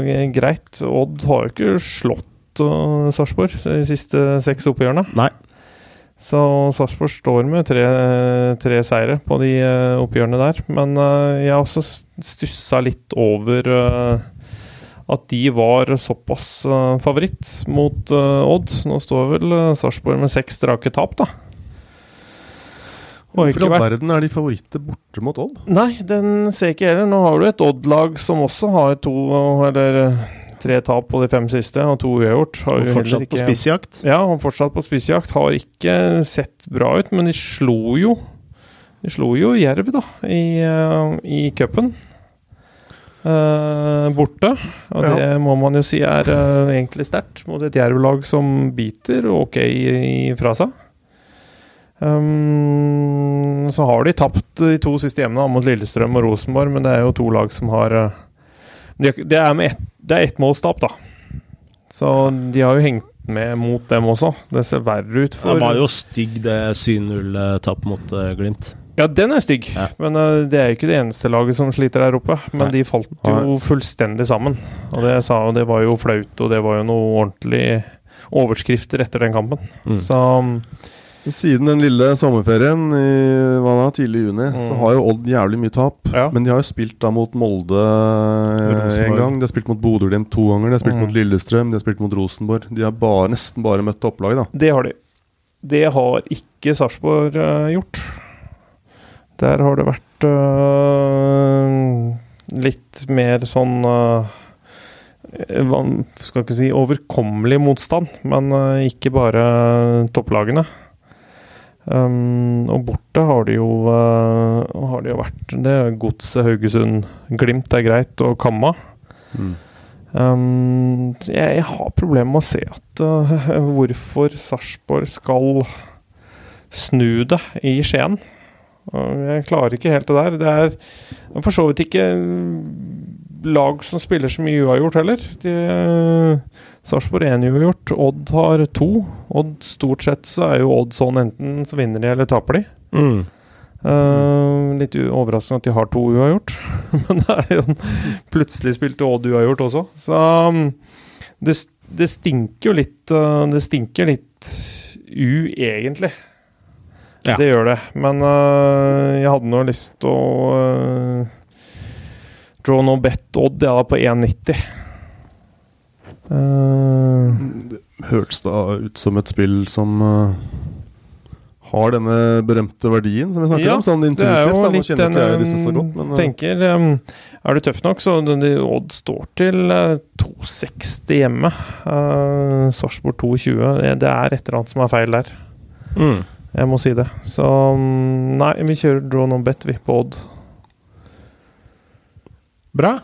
eh, greit. Odd har jo ikke slått uh, Sarpsborg de siste seks oppgjørene. Nei. Så Sarpsborg står med tre, tre seire på de uh, oppgjørene der. Men uh, jeg har også stussa litt over at de var såpass favoritt mot Odd. Nå står vel Sarpsborg med seks strake tap, da. Og Hvorfor i all vært verden er de favoritter borte mot Odd? Nei, den ser jeg ikke heller. Nå har du et Odd-lag som også har to eller eh, tre tap på de fem siste, og to uavgjort. Og fortsatt ikke, på spissjakt. Ja, og fortsatt på spissjakt. Har ikke sett bra ut, men de slo jo De slo jo Jerv, da, i, uh, i cupen. Uh, borte. Og Ja. det må man jo si er uh, egentlig sterkt mot et Jerv-lag som biter ok i, fra seg. Um, så har de tapt de to siste hjemmene mot Lillestrøm og Rosenborg, men det er jo to lag som har eh, de, Det er med ett det er ettmålstap, da. Så de har jo hengt med mot dem også. Det ser verre ut for Det var jo stygg, det 7-0-tap mot eh, Glimt. Ja, den er stygg, Ja. men uh, det er jo ikke det eneste laget som sliter der oppe. Men Nei. de falt jo fullstendig sammen. Og det, jeg sa, og det var jo flaut, og det var jo noe ordentlig overskrifter etter den kampen. Mm. Så Siden den lille sommerferien i hva da, tidlig juni, så Mm. har jo Odd jævlig mye tap. Ja. Men de har jo spilt da mot Molde én en gang. De har spilt mot Bodø-Glimt to ganger. De har spilt Mm. mot Lillestrøm, de har spilt mot Rosenborg. De har bare, nesten bare møtt opplaget, da. det har de. Det har ikke Sarpsborg uh, gjort. Der har det vært uh, litt mer sånn uh, Skal ikke si overkommelig motstand, men ikke bare topplagene. Um, og borte har det jo uh, har det jo vært Det er Godset, Haugesund, Glimt er greit, og Kamma. Um, jeg, jeg har problemer med å se at uh, hvorfor Sarpsborg skal snu det i Skien. Uh, jeg klarer ikke helt det der. Det er for så vidt ikke mm, lag som spiller så mye uavgjort heller. De, Sarpsborg 1 uavgjort, Odd har to. Odd Stort sett så er jo Odd sånn enten så vinner de eller taper de. Mm. Uh, litt overraskende at de har to uavgjort, men det er jo en plutselig spilte Odd uavgjort også. Så um, det, det stinker jo litt uh, Det stinker litt u, egentlig. Ja. Det gjør det. Men uh, jeg hadde nå lyst til å draw no bet Odd, ja, på 1,90. Uh, Hørtes da ut som et spill som uh, har denne berømte verdien som vi snakker Ja, om, sånn det er intuitivt. jo da, Nå litt kjenner ikke jeg disse så godt, men uh. tenker um, Er du tøff nok, så de, Odd står til uh, 2,60 hjemme. Uh, Sarpsborg 2,20. Det, det er et eller annet som er feil der. Mm. Jeg må si det. Så um, nei, vi kjører draw no bet, vi, på Odd. Bra.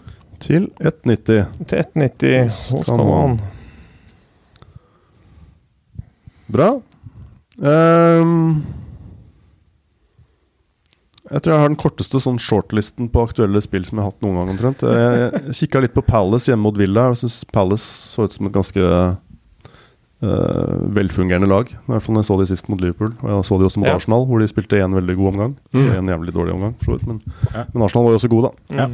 Til 1,90. Til 1,90 hos Come on. Bra. Um, jeg tror jeg har den korteste sånn shortlisten på aktuelle spill som jeg har hatt noen gang. omtrent Jeg, jeg kikka litt på Palace hjemme mot Villa. Jeg syns Palace så ut som et ganske uh, velfungerende lag. I hvert fall når jeg så de sist mot Liverpool. Og jeg så de også mot Ja. Arsenal, hvor de spilte en veldig god omgang. Mm. En jævlig dårlig omgang, for så vidt. Men, Ja. men Arsenal var jo også god, da. Ja.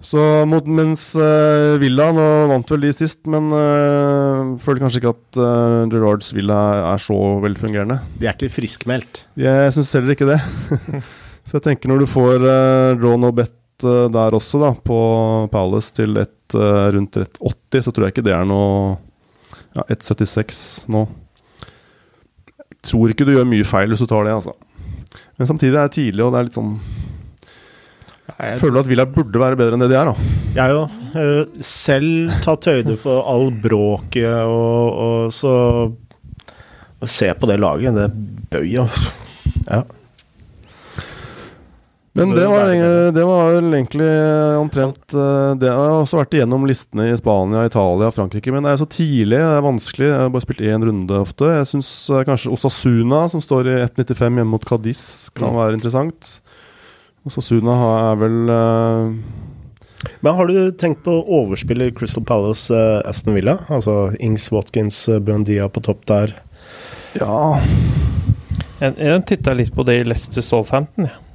Så mot, mens uh, Villa Nå vant vel de sist, men uh, føler kanskje ikke at uh, Gerards Villa er så velfungerende. De er ikke friskmeldt. Jeg syns heller ikke det. så jeg tenker når du får uh, draw no bet der også, da, på Palace til et, rundt 1,80, så tror jeg ikke det er noe Ja, 1,76 nå. Jeg tror ikke du gjør mye feil hvis du tar det, altså. Men samtidig er det tidlig, og det er litt sånn Jeg føler at Villa burde være bedre enn det de er, da. Jeg òg. Uh, selv tatt høyde for all bråket og, og så Å se på det laget, det bøy jo Ja. Men det var, det var vel egentlig omtrent det. Jeg har også vært igjennom listene i Spania, Italia, Frankrike. Men det er så tidlig, det er vanskelig. Jeg har bare spilt én runde ofte. Jeg syns kanskje Osasuna, som står i 1,95 hjemme mot Cadiz, kan være interessant. Osasuna er vel uh... Men har du tenkt på å overspille Crystal Palace uh, Aston Villa? Altså Ings, Watkins, uh, Buendia på topp der. Ja Jeg, jeg titta litt på det i Leicester Southampton, jeg. Ja.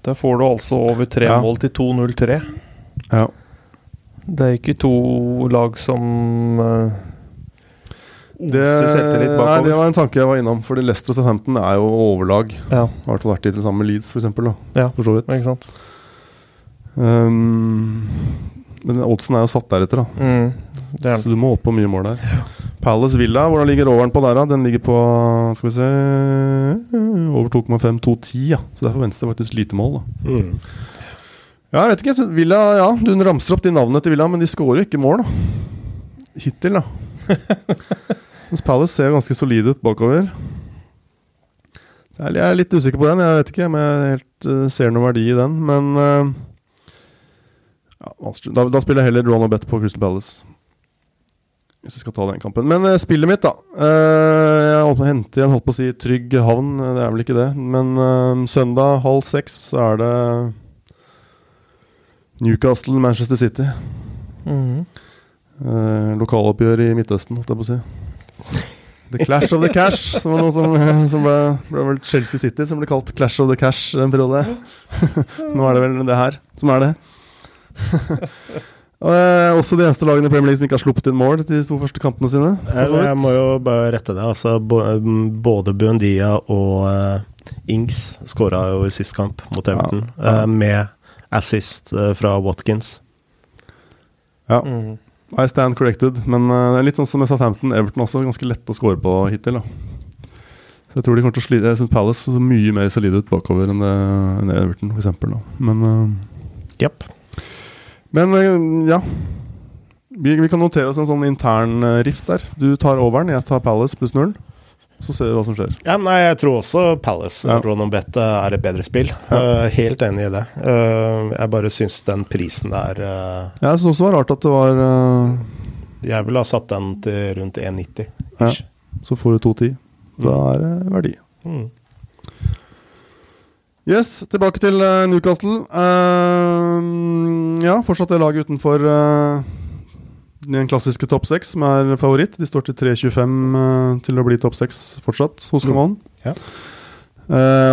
Der får du altså over tre ja. mål til 2-0-3. Ja. Det er ikke to lag som uh, det, nei, det var en tanke jeg var innom. Fordi Leicester og Southampton er jo overlag. Ja. Har hvert fall vært i det samme med Leeds, f.eks. Ja, for så vidt. Ikke sant? Um, men oddsen er jo satt deretter, da. Mm, så du må opp på mye mål der. Ja. Palace Villa, hvordan ligger overen på der, da? Den ligger på skal vi se over 2,5, 2,10. Ja. Så der forventes det faktisk lite mål. da mm. Ja, jeg vet ikke. Villa, ja, Du ramser opp de navnene til Villa, men de skårer jo ikke mål, da. Hittil, da. Mens Palace ser ganske solide ut bakover. Jeg er litt usikker på den. Jeg vet ikke om jeg helt uh, ser noen verdi i den, men uh, ja, da, da, spiller jeg heller draw no bet på Crystal Palace. Hvis jeg skal ta den kampen. Men uh, spillet mitt, da. Jeg holdt på å hente igjen, holdt på å si trygg havn. Det er vel ikke det. Men søndag halv seks så er det Newcastle, Manchester City. Mm. lokaloppgjør i Midtøsten, holdt jeg på å si. The Clash of the Cash, som, var noe som, som ble, ble, vel Chelsea City som ble kalt Clash of the Cash en periode. Nå er det vel det her som er det. Og også de eneste lagene i Premier League som ikke har sluppet inn mål de to første kampene sine. Jeg, jeg må jo bare rette det. Altså, både Buendia og uh, Ings skåra jo i sist kamp mot Everton, ja, ja. Uh, med assist fra Watkins. Ja. Mm. I stand corrected, men det er litt sånn som med Southampton. Everton også ganske lett å score på hittil. Da. Så jeg tror de kommer til å slite Jeg syns Palace så mye mer solide ut bakover enn, det, enn Everton, f.eks. Men Jepp. Men uh, ja. Vi, vi, kan notere oss en sånn intern eh, rift der. Du tar overen, jeg tar Palace pluss null. Så ser vi hva som skjer. Ja, nei, Jeg tror også Palace ja. Ronan er et bedre spill. Ja. Uh, helt enig i det. Uh, jeg bare syns den prisen der uh, Jeg syns også det var rart at det var Jeg ville ha satt den til rundt 1,90. Ja. Så får du 2,10. Da er det verdi. Mm. Yes, tilbake til Newcastle. Ja, fortsatt det laget utenfor uh, den klassiske topp seks som er favoritt. De står til 3.25 til å bli topp seks fortsatt hos Camon. Mm. Ja.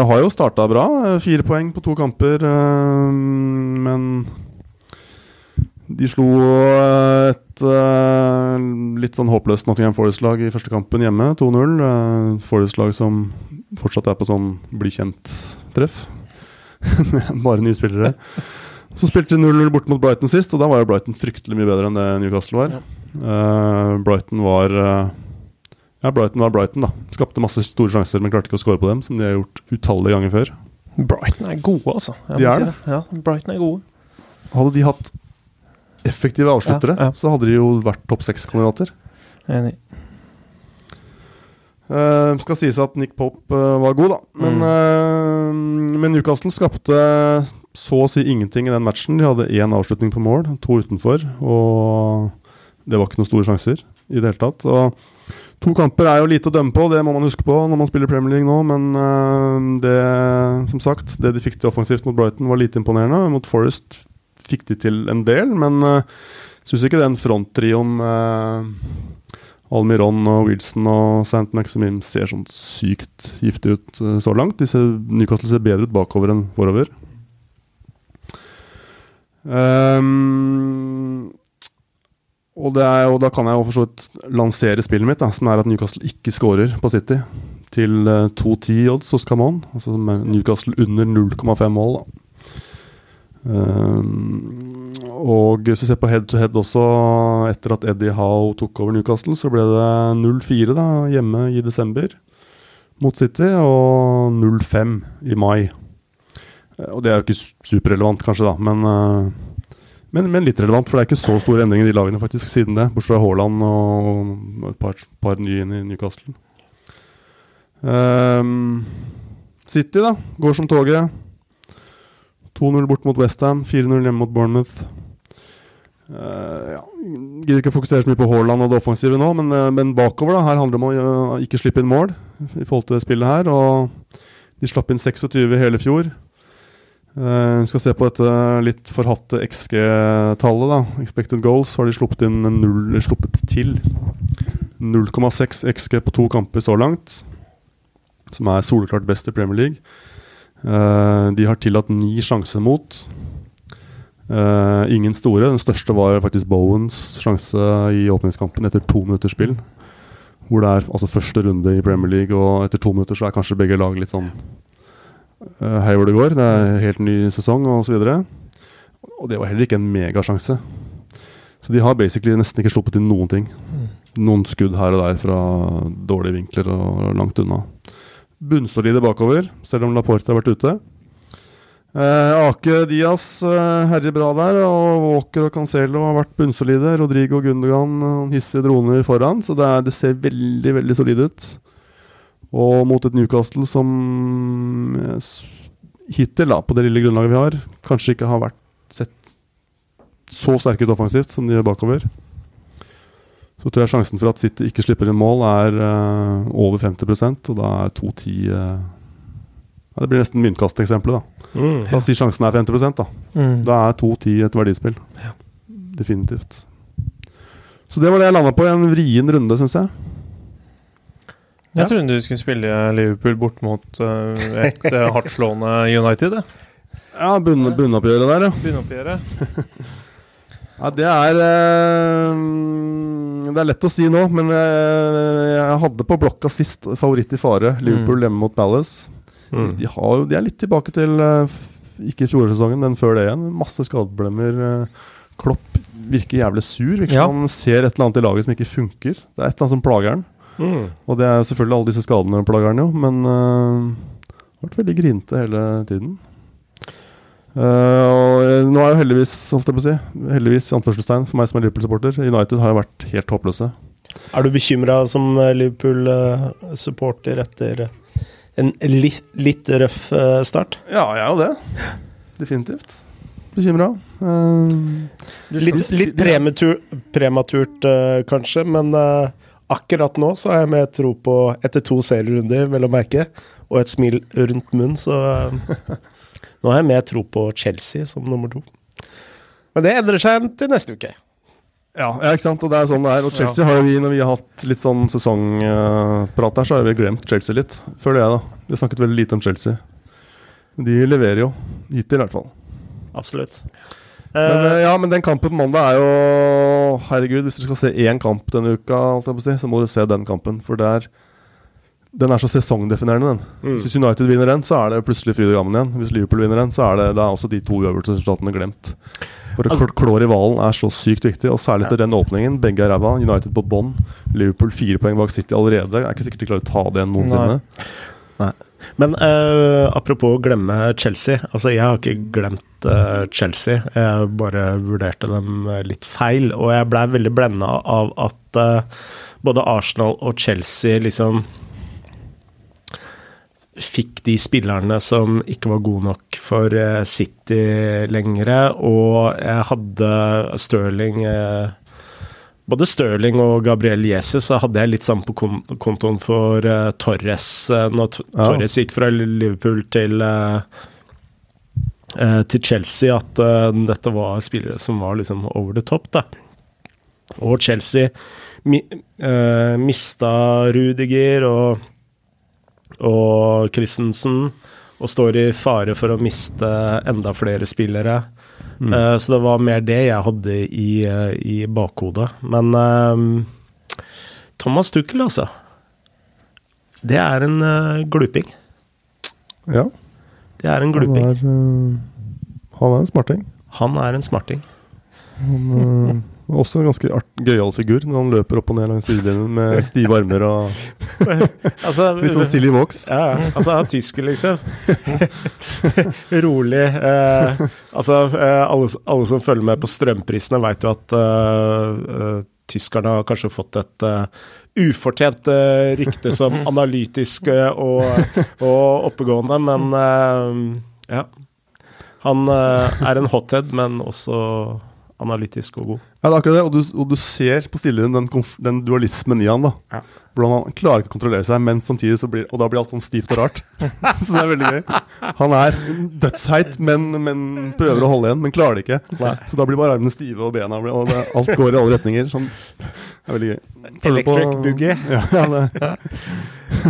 har jo starta bra. Fire poeng på to kamper, men de slo et litt sånn håpløst Nottingham Forest-lag i første kampen hjemme, 2-0. Forest-lag som fortsatt er på sånn bli kjent-treff. Bare nye spillere. Så spilte 0-0 bort mot Brighton sist, og da var jo Brighton fryktelig mye bedre enn det Newcastle var. Ja. Uh, Brighton var uh, Ja, Brighton var Brighton, da. Skapte masse store sjanser, men klarte ikke å score på dem, som de har gjort utallige ganger før. Brighton er gode, altså. Jeg de er si det. Ja, Brighton er gode. Hadde de hatt effektive avsluttere, ja, ja. så hadde de jo vært topp seks-kandidater. Enig. Uh, skal sies at Nick Pop uh, var god, da. Men, mm. uh, men, Newcastle skapte så å si ingenting i den matchen. De hadde én avslutning på mål, to utenfor. Og det var ikke noen store sjanser i det hele tatt. Og to kamper er jo lite å dømme på, det må man huske på når man spiller Premier League nå. Men det, som sagt, det de fikk til offensivt mot Brighton, var lite imponerende. Mot Forest fikk de til en del, men uh, syns ikke den fronttrioen Almiron og Wilson og St. Maximim ser sånn sykt giftig ut uh, så langt. Ser, Newcastle ser bedre ut bakover enn forover. Um, og, er, og, da kan jeg jo for så vidt lansere spillet mitt, da, som er at Newcastle ikke scorer på City. Til uh, 2-10 odds hos Camon. Altså Newcastle under 0,5 mål. Da. Um, Og hvis vi ser på head to head også, etter at Eddie Howe tok over Newcastle, så ble det 0-4 da, hjemme i desember mot City, og 0-5 i mai. Eh, Og det er jo ikke su- superrelevant, kanskje, da, men, eh, men, men litt relevant. For det er ikke så store endringer i de lagene faktisk siden det, bortsett fra Haaland og et par, par nye inn i Newcastle. Um, City da, går som toget. 2-0 bort mot Westham, 4-0 hjemme mot Bournemouth. Uh, ja, Gidder ikke fokusere så mye på Haaland og det offensive nå, men, uh, men bakover da, her handler det om å uh, ikke slippe inn mål i forhold til det spillet her. Og de slapp inn 26 i hele fjor. Vi skal se på dette litt forhatte XG-tallet. da Expected goals har de sluppet, inn null, eller sluppet til 0,6 XG på to kamper så langt. Som er soleklart best i Premier League. Eh, de har tillatt ni sjanser mot. Uh, ingen store. Den største var faktisk Bowens sjanse i åpningskampen etter to minutters spill. Hvor det er altså første runde i Premier League, og etter to minutter så er kanskje begge lag litt sånn uh, hei hvor det går. Det er helt ny sesong og så videre. Og det var heller ikke en megasjanse. Så de har basically nesten ikke sluppet inn noen ting. Noen skudd her og der fra dårlige vinkler og langt unna. Bunnsolide bakover, selv om Laporte har vært ute. Eh, Ake Diaz eh, herjer bra der, og Walker og Cancelo har vært bunnsolide. Rodrigo Gundogan hisser droner foran, så det, er, det ser veldig, veldig solid ut. Og mot et Newcastle som eh, hittil, da, på det lille grunnlaget vi har, kanskje ikke har vært sett så sterke ut offensivt som de gjør bakover. Så tror jeg sjansen for at City ikke slipper inn mål, er uh, over 50 og da er 2-10 uh, ja, Det blir nesten myntkasteksempelet, da. Mm. La oss si sjansen er 50 da. Mm. Da er 2-10 et verdispill. Definitivt. Så det var det jeg landa på i en vrien runde, syns jeg. Jeg Ja. trodde du skulle spille Liverpool bort mot uh, et hardtslående United. Ja, bunn, bunnoppgjøret der, ja. Begynneoppgjøret. ja. Det er eh, Det er lett å si nå, men jeg, jeg hadde på blokka sist favoritt i fare. Liverpool hjemme mot Palace. Mm. De, har, de er litt tilbake til eh, ikke fjorårssesongen, men før det igjen. Masse skadeproblemer. eh, Klopp virker jævlig sur. Virker Ja. han ser et eller annet i laget som ikke funker. Det er et eller annet som plager han. Mm. Og det er selvfølgelig alle disse skadene plager han jo, men uh, har vært veldig grinete hele tiden. Eh, nå er jo heldigvis, holdt jeg på å si, heldigvis anførselstegn for meg som er Liverpool-supporter, United har jo vært helt håpløse. Er du bekymra som eh, Liverpool-supporter etter en litt, litt røff eh, start? Ja, jeg er jo det. Definitivt. Bekymra. Litt, litt prematur, prematurt, uh, kanskje, men akkurat nå så har jeg med tro på, etter to serierunder, vel å merke, og et smil rundt munnen, så Nå har jeg mer tro på Chelsea som nummer to. Men det endrer seg til neste uke. Ja, ja, ikke sant. Og det er sånn det er. Og Chelsea har jo vi, når vi har hatt litt sånn sesongprat her, så har vi glemt Chelsea litt. Før det, da. Vi har snakket veldig lite om Chelsea. De leverer jo. Hittil, i hvert fall. Absolutt. Men, Eh, eh, ja, men den kampen på mandag er jo Herregud, hvis dere skal se én kamp denne uka, holdt jeg på å si, så må dere se den kampen. For det er den er så sesongdefinerende, den. mm. Hvis United vinner den, så er det plutselig fryd og gammen igjen. Hvis Liverpool vinner den, så er det, da er også de to øvelsesresultatene glemt. For Altså- altså, klå rivalen er så sykt viktig, og særlig til den åpningen. Begge er ræva. United på bånn. Liverpool fire poeng bak City allerede. Det er ikke sikkert de klarer å ta det noensinne. Men uh, apropos å glemme Chelsea. Altså, jeg har ikke glemt uh, Chelsea. Jeg bare vurderte dem eh, litt feil. Og jeg blei veldig blenda av at uh, både Arsenal og Chelsea liksom fikk de spillerne som ikke var gode nok for eh, City lenger. Og jeg hadde Stirling eh, både Stirling og Gabriel Jesus hadde jeg litt sammen på kon kontoen for uh, Torres. Uh, når Ja. Torres gikk fra Liverpool til, eh, til Chelsea, at dette var spillere som var liksom over the top. da. Og Chelsea mi mista Rudiger og, og Christensen, og står i fare for å miste enda flere spillere. Mm. Uh, så det var mer det jeg hadde i, uh, i bakhodet. Men uh, Thomas Tuchel, altså. Det er en gluping. Ja, Det er en han gluping. er, eh, han er en smarting. Han er en smarting. Han, også en ganske gøyal figur når han løper opp og ned langs sidelinjen med stive armer og Altså, litt sånn silly walks. Ja, altså han er tysker, liksom. Rolig. Eh, altså, eh, alle, alle som følger med på strømprisene, veit jo at eh, eh, tyskerne har kanskje fått et eh, ufortjent rykte som analytiske og, og oppegående, men ja. Han er en hothead, men også analytisk og god. Ja, det er akkurat det, og du, og du ser på stilleren den, den dualismen i han. da Ja. Hvordan han klarer ikke å kontrollere seg, men samtidig så blir Og da blir alt sånn stivt og rart. så det er veldig gøy. Han er dødsheit, men, men prøver å holde igjen, men klarer det ikke. Nei. Så da blir bare armene stive og bena Og det, alt går i alle retninger. Sånn. Det er veldig gøy. Følger på- Electric boogie. Ja, ja, det,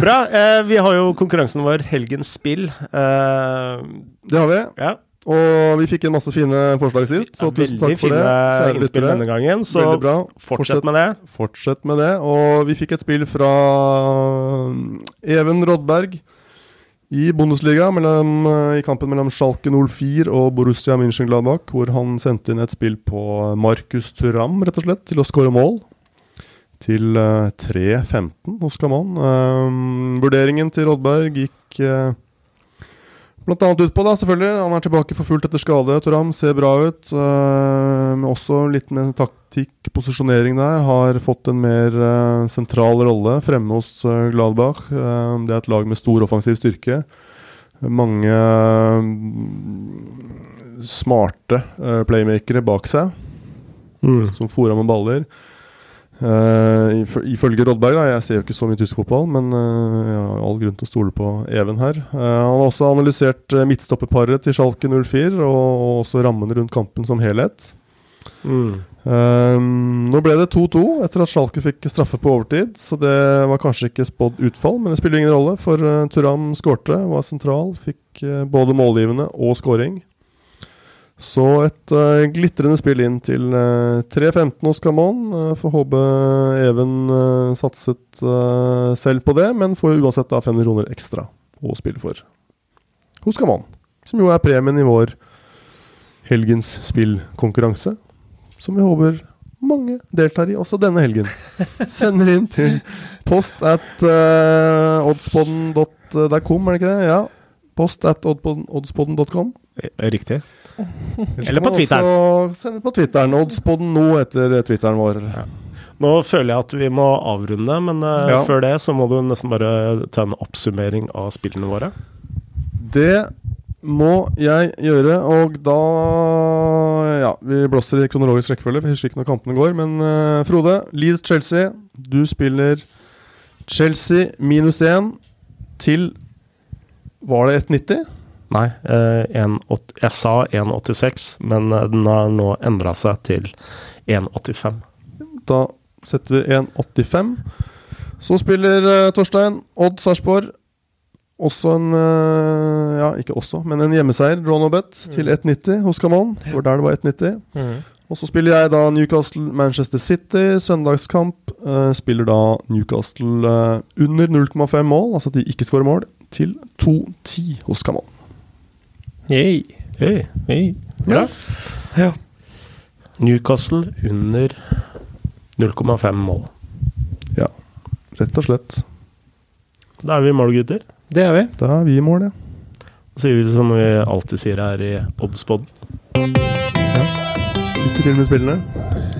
Bra. Eh, vi har jo konkurransen vår Helgens spill. Eh, det har vi. ja. Og vi fikk en masse fine forslag sist, så tusen takk for det. Veldig fine innspill denne gangen, så bra. fortsett med det. Fortsett med det. Og vi fikk et spill fra Even Rodberg i Bundesliga, mellom, eh, i kampen mellom Schalke 04 og Borussia München-Gladbach, hvor han sendte inn et spill på Markus Turam, rett og slett, til å skåre mål. Til eh, 3-15 hos Kaman. Um, vurderingen til Rodberg gikk uh, Blant annet utpå, da, selvfølgelig. Han er tilbake for fullt etter skade. Toram ser bra ut. eh, men også litt med taktikk, posisjonering der. Har fått en mer eh, sentral rolle fremme hos eh, Gladbach. Eh, det er et lag med stor offensiv styrke. Mange mm, smarte eh, playmakere bak seg som fora med baller. Uh, ifølge Rodberg, da, jeg ser jo ikke så mye tysk fotball, men uh, jeg har all grunn til å stole på Even her. Uh, han har også analysert midtstopperparet til Schalke 04, og, og også rammen rundt kampen som helhet. Mm. Nå ble det 2-2 etter at Schalke fikk straffe på overtid, så det var kanskje ikke spådd utfall, men det spiller ingen rolle, for Turam skårte, var sentral, fikk både målgivende og skåring. Så et uh, glitrende spill inn til uh, 3-15 hos Camon. Uh, får håpe Even uh, satset eh, selv på det, men får uansett da 500 kroner ekstra å spille for hos Camon. Som jo er premien i vår helgens spillkonkurranse. Som vi håper mange deltar i også denne helgen. Sender inn til post at uh, oddspodden.com, er det ikke det? Ja. Post at oddspodden.com. Riktig. Eller på Twitteren. Og send på Twitteren. Oddspodden nå etter Twitteren vår. Nå føler jeg at vi må avrunde, men uh, Ja. før det så må du nesten bare ta en oppsummering av spillene våre. Det må jeg gjøre, og da Ja, vi blåser i kronologisk rekkefølge, for jeg husker ikke når kampene går. Men uh, Frode, Leeds-Chelsea. Du spiller Chelsea minus 1 til Var det 1,90? Nei, eh, 1,8 jeg sa 1,86, men eh, den har nå endra seg til 1,85. Da setter vi 1,85. Så spiller eh, Torstein Odd Sarpsborg. Også en eh, Ja, ikke også, men en hjemmeseier, draw no bet, til 1,90 hos Camon. Det var der det var 1,90. Mm. Og så spiller jeg da Newcastle-Manchester City, søndagskamp. eh, spiller da Newcastle eh, under 0,5 mål, altså at de ikke skårer mål, til 2,10 hos Camon. Yay. Hey, Hey. bra. Ja. Newcastle under 0,5 mål. Ja, Rett og slett. Da er vi i mål, gutter. Det er vi. Da er vi i mål, ja. Da sier vi som vi alltid sier her i Oddspod Lykke til med spillene.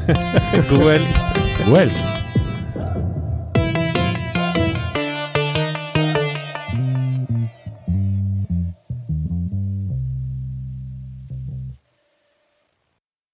God helg. God helg.